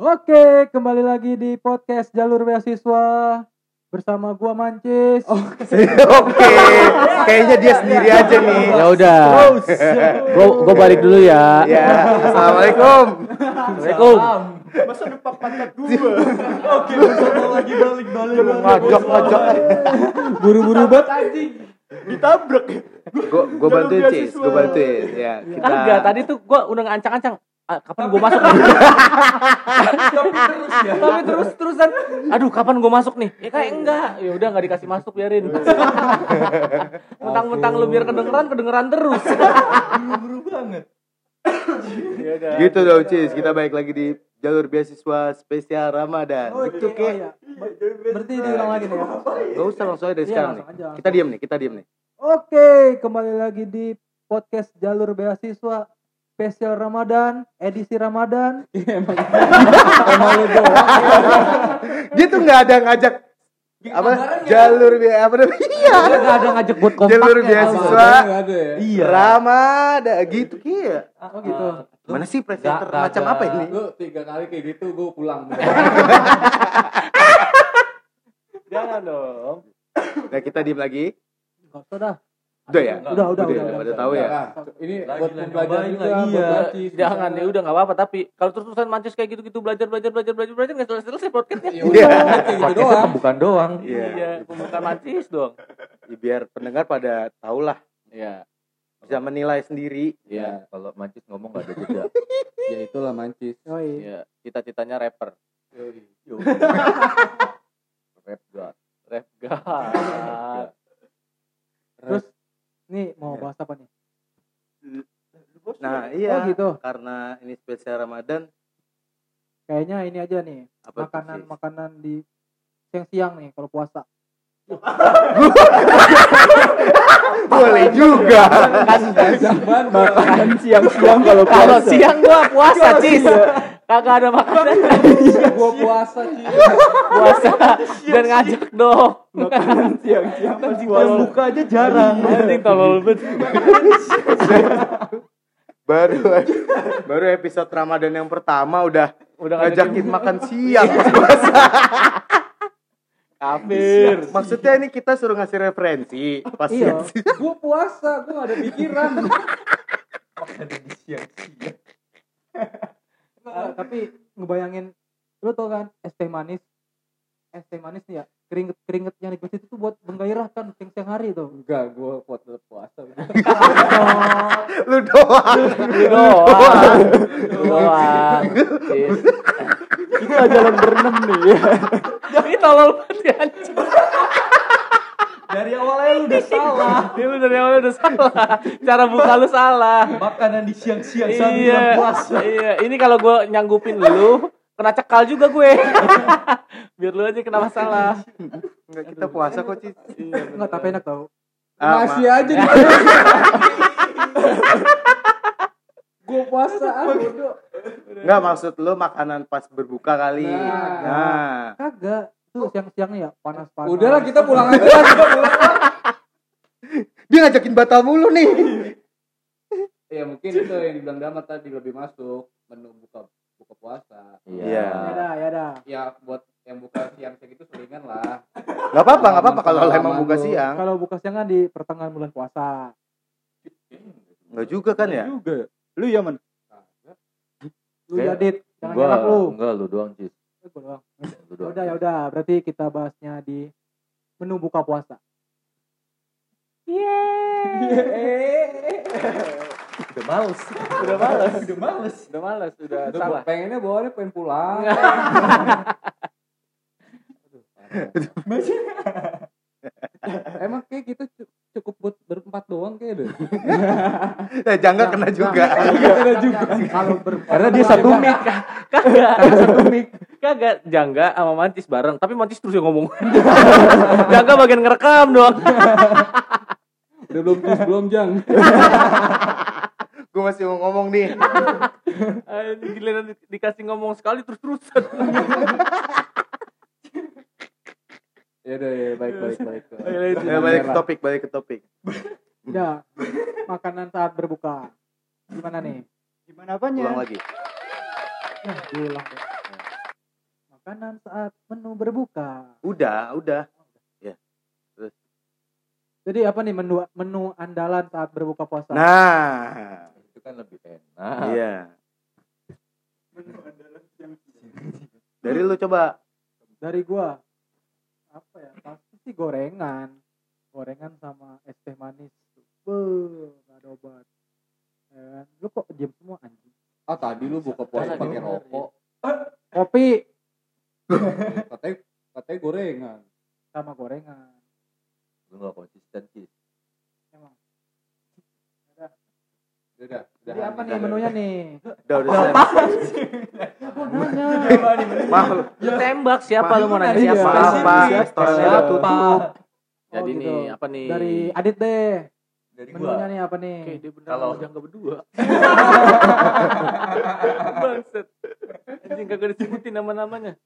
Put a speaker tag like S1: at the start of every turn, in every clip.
S1: Oke, kembali lagi di podcast Jalur Beasiswa bersama gua Mancis.
S2: Oke, kayaknya dia sendiri aja nih.
S3: Ya udah. Gua gua balik dulu ya.
S2: Ya, assalamualaikum.
S3: Assalamualaikum.
S4: Masa depan pantat gua. Oke, bersama lagi balik-balik.
S2: Ngajak ngajak.
S1: Buru-buru banget anjing.
S4: Ditabrak.
S2: Gue gue bantuin Cis, gue bantuin. Ya, kita.
S3: Kagak, tadi tuh gua udah ngancang-ancang. Ah, kapan gua masuk nih?
S4: Tapi terus ya.
S3: Tapi terus terusan. Aduh, kapan gua masuk nih? Ya kayak enggak. Ya udah enggak dikasih masuk biarin. Mentang-mentang lu biar kedengeran, kedengeran terus.
S4: Buru-buru banget.
S2: Gitu dong Cis, kita balik lagi di jalur beasiswa spesial Ramadan.
S1: Oh,
S2: Gitu
S1: iya,
S2: kayak.
S1: iya. Ber- Berarti diulang lagi nih ya.
S2: Gak usah langsung aja dari
S1: Iya,
S2: sekarang nih.
S1: aja.
S2: Kita diam nih, kita diam nih.
S1: Oke, kembali lagi di podcast Jalur Beasiswa spesial Ramadan, edisi Ramadan. Emang emang lu doang.
S2: Dia tuh nggak ada ngajak apa jalur bi apa namanya? Iya.
S3: Enggak ada ngajak buat kompak.
S2: Jalur
S4: ada ya.
S2: Iya. Ramadan gitu kia.
S1: Oh gitu.
S2: Mana sih presenter
S3: Nggak,
S2: macam
S3: nggak.
S2: apa ini?
S4: Lu tiga kali kayak gitu gue pulang.
S3: Jangan dong.
S2: Nah, kita diam lagi.
S1: Gak usah dah.
S2: Udah ya?
S1: Udah, udah,
S2: Udah,
S1: udah.
S2: pada tahu ya.
S4: Ini
S5: Lagi
S4: buat
S5: nyobain
S4: juga.
S3: Iya, jangan ya udah nggak apa-apa tapi kalau terus-terusan mancis kayak gitu-gitu belajar belajar belajar belajar belajar nggak selesai-selesai podcastnya.
S4: Ya udah, kayak gitu doang.
S5: bukan doang.
S2: Iya.
S3: Iya, bukan mancis dong.
S2: Ya, biar pendengar pada tahu lah
S3: Iya.
S2: bisa menilai sendiri.
S5: Ya, kalau Mancis ngomong gak ada jeda.
S4: Ya itulah mancis.
S1: Yoi.
S3: Iya, cita-citanya rapper.
S5: Rap god.
S3: Rap god.
S1: Nih mau bahas apa nih?
S2: Nah, iya.
S1: Oh gitu.
S2: Karena ini spesial Ramadan,
S1: Kayaknya ini aja nih, makanan-makanan di siang-siang nih kalau puasa.
S2: Boleh juga.
S3: kan
S4: Makan siang-siang kalau
S3: kalau siang gua puasa, Cis. Kagak ada makanan
S4: gua puasa sih.
S3: puasa dan ngajak dong.
S4: Makanan siang-siang pas
S3: Kalau
S4: buka aja jarang.
S3: Anjing tolol banget.
S2: baru baru episode Ramadan yang pertama udah
S3: Udah
S2: ngajakin makan siang.
S3: kafir.
S2: Maksudnya ini kita suruh ngasih referensi pas
S1: Iya.
S4: Gua puasa, gua gak ada pikiran.
S1: Nggak, tapi ngebayangin lu tau kan es teh manis es teh manis nih ya keringet keringet yang di itu tuh buat menggairahkan siang siang hari tuh
S4: Enggak, gua kuat tetap puasa.
S2: Lu doang.
S3: Lu doang. Lu doang.
S4: Kita jalan berenam nih ya.
S3: Ini tolol banget ya. anjing.
S4: Dari awalnya lu udah salah.
S3: Dia lu dari awal udah salah. Cara buka lu salah.
S4: Makanan di siang-siang
S3: iya. Iya, ini kalau gue nyanggupin lu kena cekal juga gue. Biar lu aja kena masalah.
S2: Enggak kita puasa kok, Cis.
S1: nggak tapi enak tau
S2: Ah,
S4: Masih
S2: ma-
S4: aja di Gua puasa ah.
S2: Enggak maksud lu makanan pas berbuka kali.
S4: Nah.
S2: Nah.
S1: kagak tuh siang siang nih ya panas panas
S4: Udahlah kita pulang aja lah, kita pulang.
S2: Dia ngajakin batal mulu nih.
S4: Ya mungkin itu yang dibilang Damat tadi lebih masuk menu buka buka puasa.
S2: Iya.
S1: ya dah ya dah
S4: Ya buat yang buka siang-siang itu selingan lah.
S2: Enggak apa-apa, enggak apa-apa kalau emang buka siang.
S1: kalau buka siang kan di pertengahan bulan puasa
S2: Enggak juga kan ya?
S4: Juga. Lu ya man.
S1: lu ya dit jangan
S5: Gua
S1: nyalak lu
S5: enggak lu doang, Cis.
S1: Gua doang. Ya udah ya udah berarti kita bahasnya di menu buka puasa
S5: Udah males.
S3: Udah males.
S4: Udah males.
S3: Udah males, udah
S4: Udah
S3: salah.
S4: pengennya bawaannya pengen pulang. Emang kayak kita cu- cukup buat berempat doang kayak deh.
S2: Eh, jangan kena juga.
S4: Ada juga.
S1: kalau ber
S4: Karena dia satu mic.
S3: Kagak.
S4: satu mic.
S3: Kagak, Jangga sama Mantis bareng, tapi Mantis terus yang ngomong. Jangga bagian ngerekam doang.
S4: Udah belum tis belum jang.
S2: Gue masih mau ngomong nih.
S3: Giliran di- dikasih ngomong sekali terus-terusan.
S4: Ya udah ya baik baik baik.
S2: Ya, balik ke topik, balik ke topik.
S1: ya makanan saat berbuka gimana nih
S4: Gimana
S2: Ulang lagi.
S1: Diulang deh. Makanan saat menu berbuka.
S2: Udah, udah.
S1: Jadi apa nih menu menu andalan saat berbuka puasa?
S2: Nah,
S5: Itu kan lebih enak.
S2: iya. Dari lu coba.
S1: Dari gua apa ya? Pasti sih gorengan. Gorengan sama es teh manis. Beuh, gak ada obat. Ya kan? Lu kok diam semua anjing?
S4: Ah tadi lu buka puasa pakai rokok.
S1: Kopi
S4: Katanya katanya gorengan.
S1: sama gorengan.
S5: Lu gak konsisten sih.
S1: Emang.
S4: Udah, udah.
S1: Jadi apa nih menunya nih?
S2: Udah, udah
S1: nanya.
S2: Maaf,
S3: Lu tembak siapa lu mau nanya siapa?
S1: Siapa?
S2: Restorannya udah tutup.
S3: Jadi
S1: Oh, gitu.
S3: nih apa nih?
S1: Dari Adit deh.
S5: Dari
S1: Menunya
S5: gua.
S1: nih apa nih?
S3: Oke, dia bener
S5: Kalau-
S3: jangka berdua. Bangset. Anjing kagak disebutin nama-namanya.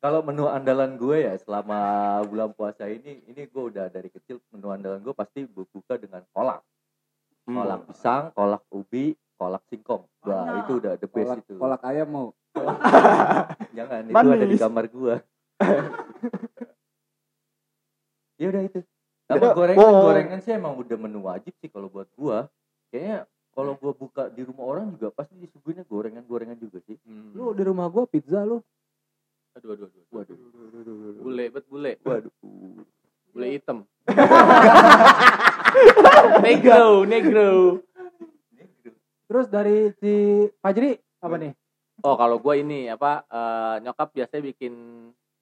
S5: Kalau menu andalan gue ya selama bulan puasa ini, ini gue udah dari kecil menu andalan gue pasti berbuka dengan kolak.
S2: Hmm.
S5: Kolak pisang, kolak ubi, kolak singkong. Wah, itu udah the best
S4: Kolak,
S5: itu.
S4: kolak ayam mau.
S5: Jangan, itu ada di
S2: Manis.
S5: kamar gua. ya udah itu. Sama
S2: Udah,
S5: gorengan,
S2: oh.
S5: gorengan sih emang udah menu wajib sih kalau buat gua. Kayaknya kalau gua buka di rumah orang juga pasti disuguhinnya gorengan-gorengan juga sih.
S1: Lu di rumah gua pizza lu.
S3: Aduh, aduh, aduh. Waduh. Bule, bet bule.
S5: Waduh.
S3: Bule hitam. negro, negro.
S1: Terus dari si Fajri apa nih?
S3: Oh, kalau gua ini apa eh, nyokap biasanya bikin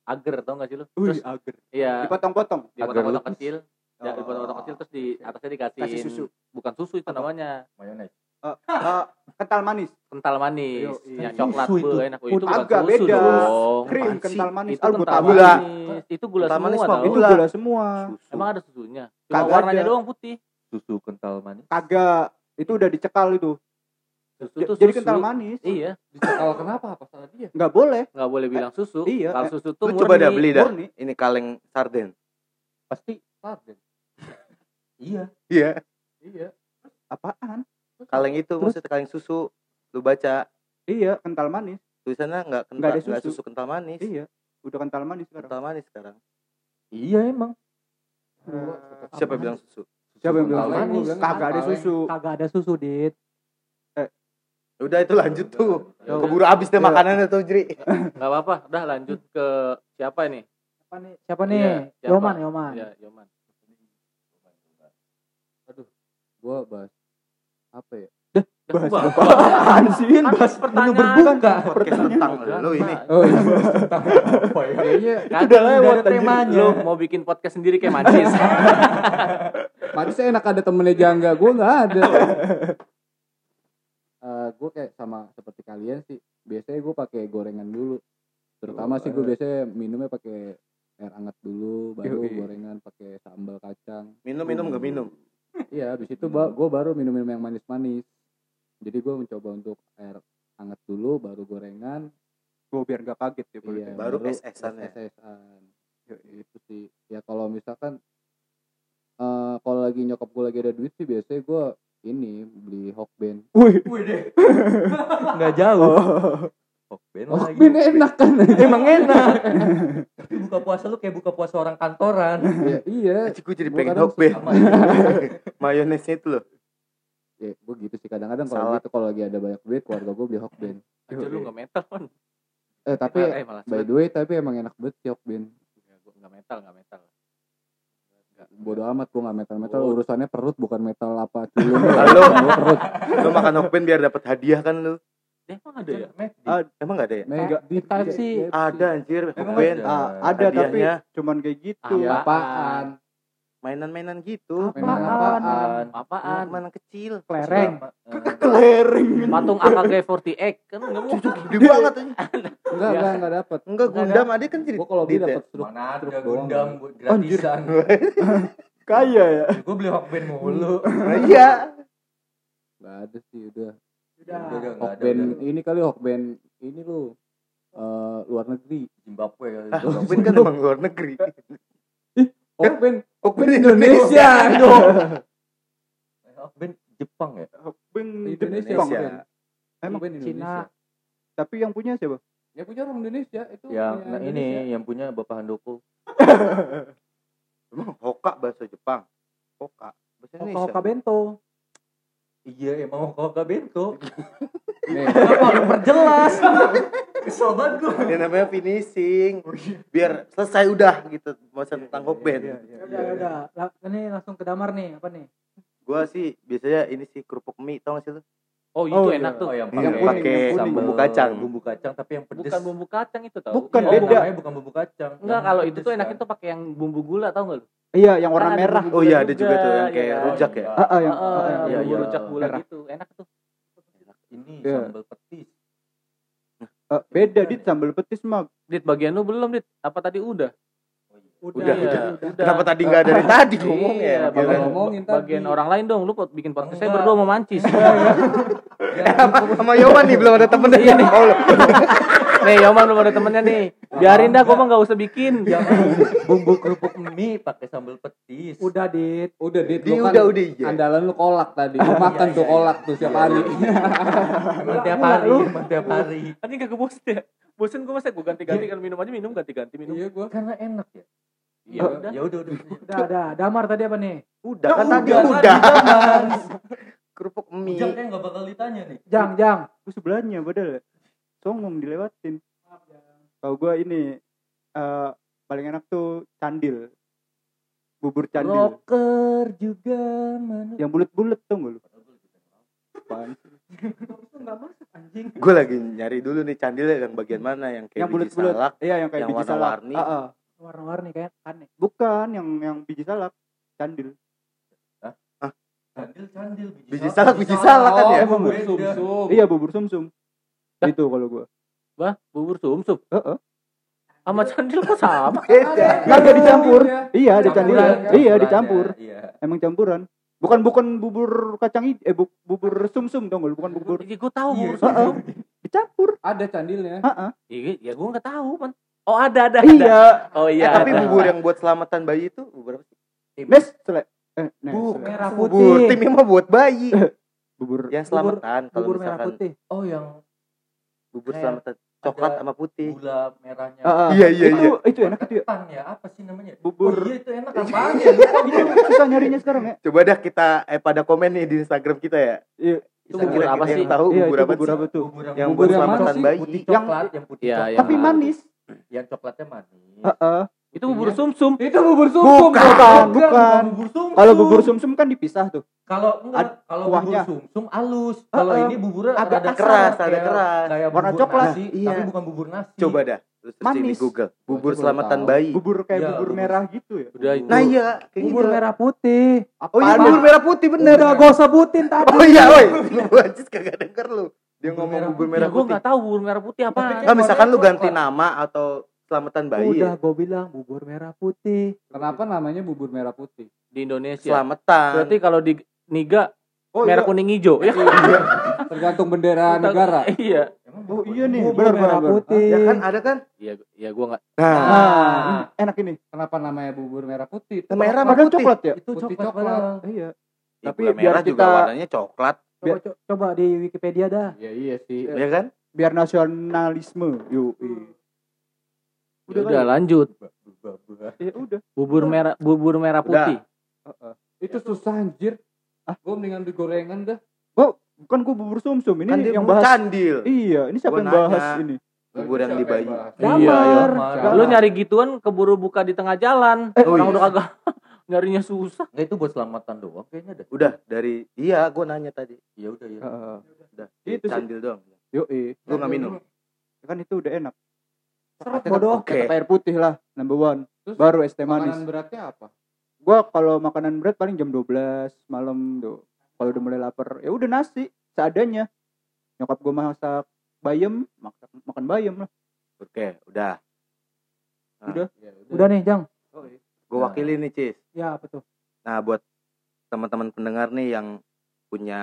S3: agar tau gak sih lu? Terus
S1: agar.
S3: iya
S2: Dipotong-potong.
S3: dipotong-potong kecil. Ya,
S2: Oh.
S3: dipotong-potong kecil terus di atasnya dikasih
S2: Kasih susu.
S3: Bukan susu itu namanya.
S5: Mayones.
S2: Eh, kental manis.
S3: Kental manis.
S2: Yo,
S3: Ya,
S1: iya.
S3: coklat
S1: Susu itu.
S3: be, enak. Oh, itu bukan
S2: Agak
S3: susu
S2: beda.
S3: dong.
S2: Krim,
S5: Apaan sih?
S2: kental manis.
S3: Itu
S2: Ah,
S3: kental
S2: tahu.
S3: manis.
S2: Gula.
S3: Itu gula
S2: Kental manis
S3: semua tau.
S2: itu
S1: Gula semua.
S2: Susu.
S3: Emang ada susunya. Cuma
S2: Kagak
S3: warnanya
S2: ada.
S3: doang putih.
S5: Susu kental manis.
S2: Kagak. Itu udah dicekal itu.
S3: Susu tuh
S2: Jadi
S3: susu.
S2: kental manis.
S3: Iya,
S4: Dicekal kenapa? Apa salah dia?
S2: Nggak boleh.
S3: nggak boleh bilang susu.
S2: iya.
S3: Kalau susu tuh
S2: Lu coba
S3: murni.
S2: dah beli dah.
S3: Murni.
S2: Ini kaleng sarden.
S5: Pasti
S4: Sarden.
S5: Iya.
S2: Iya.
S4: Iya.
S2: Apaan? Kaleng itu maksudnya kaleng susu. Lu baca. Iya, kental manis. Tulisannya nggak kental,
S1: Nggak ada
S2: nggak
S1: susu.
S2: susu kental manis. Iya. Udah kental manis sekarang. Kental manis sekarang.
S5: Iya emang.
S2: Siapa yang bilang susu?
S1: Siapa yang bilang manis? Kagak ada susu. Kagak ada susu, Dit.
S2: Udah itu lanjut tuh.
S3: Ya udah.
S2: Keburu habis deh makanannya tuh, Jri.
S3: Nggak apa-apa. Udah lanjut ke siapa ini?
S1: Siapa nih? Siapa nih?
S3: Iya, siapa?
S1: Yoman, Yoman.
S3: Ya, Yoman.
S4: Gua bahas apa ya?
S3: Bahas
S1: Apaan sih? Bahas
S3: pertanyaan.
S1: berbuka.
S2: Podcast tentang lu ini.
S4: Oh iya. Kayaknya
S3: Kan
S1: Udah lewat,
S3: temanya. Lu mau bikin podcast sendiri kayak Mancis.
S4: Manisnya enak ada temennya jangga, gue nggak ada. Eh gue kayak sama seperti kalian sih. Biasanya gue pakai gorengan dulu. Terutama sih gue biasanya minumnya pakai air hangat dulu, baru gorengan pakai sambal kacang.
S2: Minum minum nggak minum.
S4: Iya, habis itu gue baru minum-minum yang manis-manis. Jadi gue mencoba untuk air hangat dulu, baru gorengan.
S1: Gue biar gak kaget ya.
S4: Iya,
S2: Baru SS-an ya?
S4: SS-an. Itu sih. Ya kalau misalkan eh kalau lagi nyokap gue lagi ada duit sih biasanya gue ini beli Hokben.
S1: Wih.
S5: Nggak jauh. Hokben lagi.
S4: Hokben enak kan?
S5: Emang enak. Tapi buka puasa lu kayak buka puasa orang kantoran.
S4: ya, iya.
S2: Aci gue jadi
S4: Gua
S2: pengen
S5: ya.
S2: Mayonesnya itu loh.
S4: Ya, gue gitu sih kadang-kadang kalau gitu kalau lagi ada banyak duit keluarga gue beli Hokben.
S3: Anjir lu nggak metal kan?
S4: Eh tapi
S3: eh
S4: by the way tapi emang enak banget sih Hokben.
S3: Ya, gua nggak metal, nggak metal.
S4: Bodoh amat gue nggak metal-metal urusannya perut bukan metal apa culun.
S2: Halo.
S4: Gua perut.
S2: Lu makan hokben biar dapat hadiah kan lu.
S3: Eh, emang ada ya?
S2: Ah, emang nggak ada ya?
S4: Mega
S1: Di Type-C.
S2: Ada anjir
S5: Emang
S2: hokben.
S5: ada?
S2: Ah,
S1: ada tapi cuman kayak gitu.
S3: Apaan?
S4: Apaan?
S2: mainan-mainan gitu.
S4: Mainan
S1: Apaan?
S4: apaan?
S3: Apaan?
S2: Mainan kecil.
S1: Kelereng.
S2: Kelereng.
S3: Patung AKG48 kan nggak mau.
S2: Gede banget aja.
S4: Enggak, enggak, enggak dapat.
S2: Enggak Gundam ada kan jadi
S4: Gue kalau beli
S2: ya?
S4: dapat struk.
S5: Mana ada gundam gratisan.
S1: Kaya ya.
S5: Gue beli Hokben mulu.
S2: Iya.
S4: Enggak ada sih udah.
S5: Udah, udah, nggak ada,
S4: Hokben
S5: udah.
S4: ini kali Hokben ini lu eh luar negeri.
S5: Zimbabwe kali.
S2: Ah, Hokben kan emang luar negeri.
S4: Hokben
S2: Hokben
S4: Indonesia dong.
S5: Hokben Jepang ya?
S1: Hokben
S4: Indonesia.
S2: Indonesia.
S1: Emang
S4: Hokben
S1: Cina.
S4: Indonesia.
S1: Tapi yang punya siapa?
S4: Ya punya orang Indonesia itu.
S5: yang
S4: punya
S5: nah,
S4: Indonesia.
S5: ini yang punya Bapak Handoko.
S2: Emang hoka bahasa Jepang. Hoka. Bahasa
S1: Hoka
S2: Indonesia.
S1: hoka bento.
S5: Iya, emang Hoka Bento.
S4: Nih,
S5: Kenapa lu perjelas? Kesel banget gue.
S2: Ini namanya finishing. Biar selesai udah gitu masa tentang hokben.
S1: Ya udah, ya udah. La- Ini langsung ke damar nih, apa nih?
S2: Gua sih biasanya ini sih kerupuk mie tau gak sih lu?
S3: Oh, itu
S1: Oh, iya.
S3: enak tuh.
S5: Oh, yang
S4: Yang
S5: pakai
S4: kuning,
S2: pakai
S4: yang kuning.
S2: bumbu kacang.
S5: Bumbu kacang tapi yang pedes.
S3: Bukan bumbu kacang itu tau.
S4: Bukan,
S5: oh,
S4: beda.
S5: namanya bukan bumbu kacang.
S3: Enggak, kalau itu tuh enaknya
S5: kan.
S3: tuh pakai yang bumbu gula tau enggak lu?
S1: Iya, yang warna
S3: Kan
S1: merah.
S2: Oh iya ada juga tuh yang
S3: ya
S2: kayak
S3: kan?
S2: rujak ya.
S1: Ah, ah, yang
S3: Heeh,
S1: ah, yang
S5: iya,
S3: bumbu
S5: iya.
S3: rujak gula
S1: Merah.
S3: gitu. Enak tuh.
S5: Ini
S1: Iya.
S5: sambal petis.
S4: Eh, beda dit sambal petis mah.
S3: Dit bagian lu belum, Dit. Apa tadi udah?
S2: Udah,
S3: Iya,
S2: udah. Kenapa tadi nggak dari tadi ngomong
S3: Iya,
S2: ya?
S4: Bagian-
S3: bagian,
S4: ngomongin tadi.
S3: bagian orang lain dong. Lu pot- bikin podcast saya berdua mau mancis.
S2: Sama Yoman nih belum ada temen
S3: Iya nih.
S2: Oh, lu.
S3: nih, Yoman belum ada temennya nih. Biarin dah, gua mah nggak usah bikin.
S5: Bumbu kerupuk mie pakai sambal petis.
S1: Udah, Dit.
S4: Udah dit.
S2: Di
S4: lu kan
S2: udah udah iya.
S4: Andalan lu kolak tadi. Lu makan tuh kolak tuh setiap hari.
S5: tiap hari, tiap hari.
S3: Tadi kagak bosen ya? Bosen gua masa gua ganti-ganti kan minum aja minum ganti-ganti minum.
S4: Iya gua.
S5: Karena enak ya.
S3: Ya udah.
S5: Ya udah udah.
S1: Udah, ada. Damar tadi apa nih?
S2: Udah kan tadi
S5: udah,
S2: Kerupuk mie.
S5: Ujang kayak nggak bakal ditanya nih.
S1: Jang, Jang.
S6: Gue sebelahnya padahal songong dilewatin. Kalau gue ini eh paling enak tuh candil. Bubur candil.
S5: Rocker juga mana?
S6: Yang bulat-bulat tuh lu? Apaan.
S2: Gue lagi nyari dulu nih candilnya yang bagian mana yang kayak
S6: yang
S2: biji
S6: bulat-bulat.
S2: salak.
S6: Iya, yang kayak
S2: yang
S6: biji salak.
S2: warna-warni.
S6: Ah, ah.
S1: Warna-warni kayak aneh.
S6: Bukan yang yang biji salak, candil.
S5: Candil candil
S2: Biji salak, biji salak kan ya?
S4: Oh, bubur
S5: Beda.
S4: sum-sum.
S6: Iya, bubur sumsum.
S3: Dah.
S6: Itu kalau gua.
S3: Bah, bubur sumsum.
S6: Heeh.
S3: Sama candil kok sama?
S2: Beda.
S6: Nggak dicampur.
S4: Candilnya.
S6: Iya, ada candilnya.
S4: kan?
S6: Iya, dicampur.
S5: Iya.
S6: Emang campuran. Bukan bukan bubur kacang hijau, eh bu- bubur sumsum dong, bukan bubur.
S3: Iya, gua tahu
S5: Iya,
S3: bubur
S6: Heeh.
S3: sumsum.
S6: Dicampur.
S4: Ada candilnya.
S6: Heeh.
S3: Iya, ya gua nggak tahu, man. Oh, ada ada. ada.
S6: Iya.
S3: Oh
S2: Eh,
S3: iya.
S2: tapi
S3: ada.
S2: bubur yang buat selamatan bayi itu bubur apa sih?
S6: Nes. Eh, nes,
S2: Bu,
S6: sele.
S1: Merah
S2: Bubur
S1: putih.
S2: tim yang mah buat bayi.
S6: bubur
S2: Yang selamatan kalau
S1: Bubur merah putih.
S5: Oh yang
S2: bubur
S5: Kayak
S2: selamatan coklat
S5: ada
S2: sama putih.
S5: gula merahnya.
S6: Ah, ah.
S2: Iya, iya,
S6: itu, itu enak itu ya.
S5: Ya apa sih namanya?
S6: Bubur.
S5: Oh, iya itu enak apaan ya?
S6: Itu susah nyarinya sekarang ya.
S2: Coba dah kita eh pada komen nih di Instagram kita ya.
S6: Iya.
S3: Itu bubur
S2: Kira-kira
S3: apa
S2: yang
S3: sih?
S2: tahu
S6: Iya,
S2: bubur apa
S6: bubur
S2: sih?
S6: apa tuh?
S5: Bubur yang, bubur
S2: buat selamatan bayi.
S5: putih
S6: Yang-
S5: coklat, yang putih
S3: Iya,
S6: Tapi manis.
S5: Yang coklatnya manis.
S6: Heeh.
S3: Itu bubur sumsum.
S4: Itu bubur sum-sum.
S6: Bukan,
S4: Bukan.
S6: bukan.
S5: bubur sumsum.
S6: Kalau bubur sumsum kan dipisah tuh.
S5: kalau enggak kalau bubur sumsum halus. Kalau
S6: Heeh.
S5: ini buburnya
S2: Agak
S5: rada
S2: keras,
S5: kasar,
S2: ada
S5: kayak-
S2: keras.
S5: Kayak
S6: Warna
S5: bubur
S6: coklat.
S5: nasi,
S2: Iya.
S5: tapi bukan bubur nasi.
S2: Coba dah. Terus searching di
S6: Manis.
S2: Google. Bubur
S4: Gua baru
S2: selamatan
S4: tahu.
S2: bayi.
S6: Bubur kayak
S5: Iya,
S6: bubur
S5: bubur.
S6: merah gitu ya.
S3: Udah itu.
S2: Nah iya, kayak
S1: Bubur
S2: gitu.
S1: merah putih.
S2: Oh iya bubur merah putih bener.
S1: Udah gak usah sebutin tadi.
S2: Oh iya, woi. Lu anjis kagak denger lu. Dia
S5: Bubur
S2: ngomong
S5: merah
S2: bubur
S3: Ya
S2: merah
S3: gua
S2: putih.
S3: nggak tahu bubur merah putih apa.
S5: Tapi
S2: Enggak misalkan lu ganti nama atau selamatan bayi.
S1: Udah
S2: ya.
S1: gue bilang bubur merah putih.
S4: Kenapa namanya bubur merah putih?
S3: Di Indonesia.
S2: Selamatan.
S3: Berarti kalau di Niga
S6: Oh
S3: merah
S6: iya.
S3: kuning hijau ya.
S4: Tergantung bendera negara.
S3: Iya.
S5: Emang
S6: Oh iya nih,
S1: Bubur
S6: benar
S1: merah putih.
S2: Ya kan ada kan?
S3: Iya, ya gua nggak.
S2: Nah,
S6: Nah, enak ini.
S4: Kenapa namanya bubur merah putih? Itu
S2: merah sama
S6: Padahal
S2: putih.
S6: coklat ya?
S5: Itu
S4: Putih
S5: coklat.
S4: coklat.
S6: Iya.
S2: Ya,
S6: Tapi biar
S2: merah juga
S6: kita-
S2: warnanya coklat,
S1: Coba, co- coba di Wikipedia dah.
S4: Ya iya sih.
S2: ya kan?
S6: Biar nasionalisme. Yuk. iya.
S3: Ya udah lanjut.
S6: Ya udah.
S3: Bubur merah bubur merah
S2: Udah.
S3: putih.
S6: Heeh.
S4: Itu susah anjir. Ah, gue mendingan beli gorengan dah.
S6: Bukan gua bubur sumsum ini
S2: Kan dia
S6: yang bahas.
S2: candil.
S6: Iya, ini siapa
S2: Gua
S6: yang bahas
S2: nanya.
S6: ini?
S2: Bubur yang
S4: Siapa
S2: di bayi.
S4: bahas?
S3: Iya,
S1: Damar.
S5: Damar.
S3: Lu nyari gituan keburu buka di tengah jalan.
S6: Eh,
S3: Orang
S2: iya.
S3: udah kagak nyarinya susah.
S5: Enggak itu buat selamatan doang kayaknya dah.
S2: Udah dari iya gua nanya tadi.
S5: Ya udah ya.
S6: Heeh.
S2: Udah.
S6: Itu sih.
S2: candil doang.
S6: Yuk, iya.
S2: Gua enggak minum.
S6: Kan itu udah enak.
S1: Seret
S6: Tetap-
S1: bodoh.
S2: Oke.
S6: tetap air putih lah, number one.
S4: Terus
S6: Baru es teh manis.
S4: Makanan beratnya apa?
S6: Gua kalau makanan berat paling jam 12 malam tuh. Kalau udah mulai lapar, ya udah nasi seadanya. Nyokap gua masak bayam, makan, makan bayam lah.
S2: Oke, udah. Nah,
S6: Udah.
S4: Ya,
S1: Udah nih, Jang.
S2: Gua wakili nih, Cis.
S1: Ya, apa tuh?
S2: Nah, buat teman-teman pendengar nih yang punya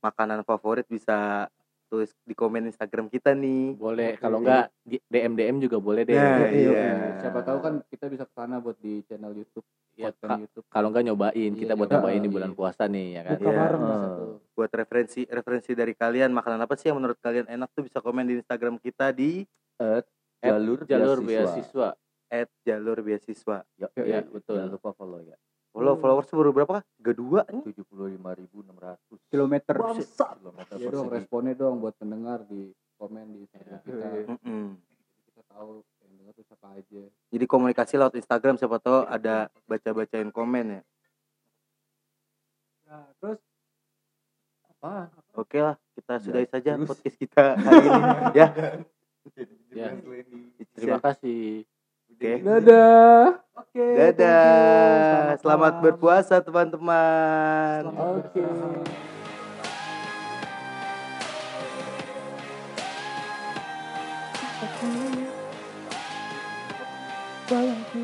S2: makanan favorit bisa tulis di komen Instagram kita nih.
S3: Boleh, kalau enggak di DM DM juga boleh deh.
S2: Nah,
S6: iya.
S2: iya.
S4: Siapa tahu kan kita bisa ke sana buat di channel YouTube.
S3: Ya, Kak.
S4: YouTube
S3: Kalau nggak nyobain, kita
S4: Iya,
S3: buat
S4: nyobain.
S3: nyobain di bulan
S4: Iya.
S3: puasa nih ya kan.
S1: Buka
S2: Iya.
S1: bareng tuh.
S2: buat referensi referensi dari kalian makanan apa sih yang menurut kalian enak tuh bisa komen di Instagram kita di
S5: jalur
S3: Jalur
S5: beasiswa.
S3: beasiswa.
S2: @jalurbeasiswa.
S5: Ya,
S3: Iya,
S5: ya,
S3: betul.
S5: Jangan lupa follow ya.
S2: Follow followers baru berapa kah? Kedua nih.
S5: 75.600
S6: kilometer
S5: kilometer
S4: ya dong responnya dong buat pendengar di komen di Instagram
S3: Iya.
S4: kita
S2: Mm-mm.
S4: kita tahu yang dengar tuh siapa aja
S2: Jadi komunikasi lewat Instagram siapa tahu ada baca-bacain komen ya.
S1: Nah, terus
S5: Apa?
S2: Oke lah, kita sudahi saja
S5: terus.
S2: podcast kita hari ini ya.
S3: Ya. Terima kasih.
S2: Oke.
S3: Dadah.
S1: oke you.
S2: Dadah. Selamat
S1: malam.
S2: berpuasa teman-teman.
S1: Selamat
S3: Oke.
S1: berpuasa. Bayangku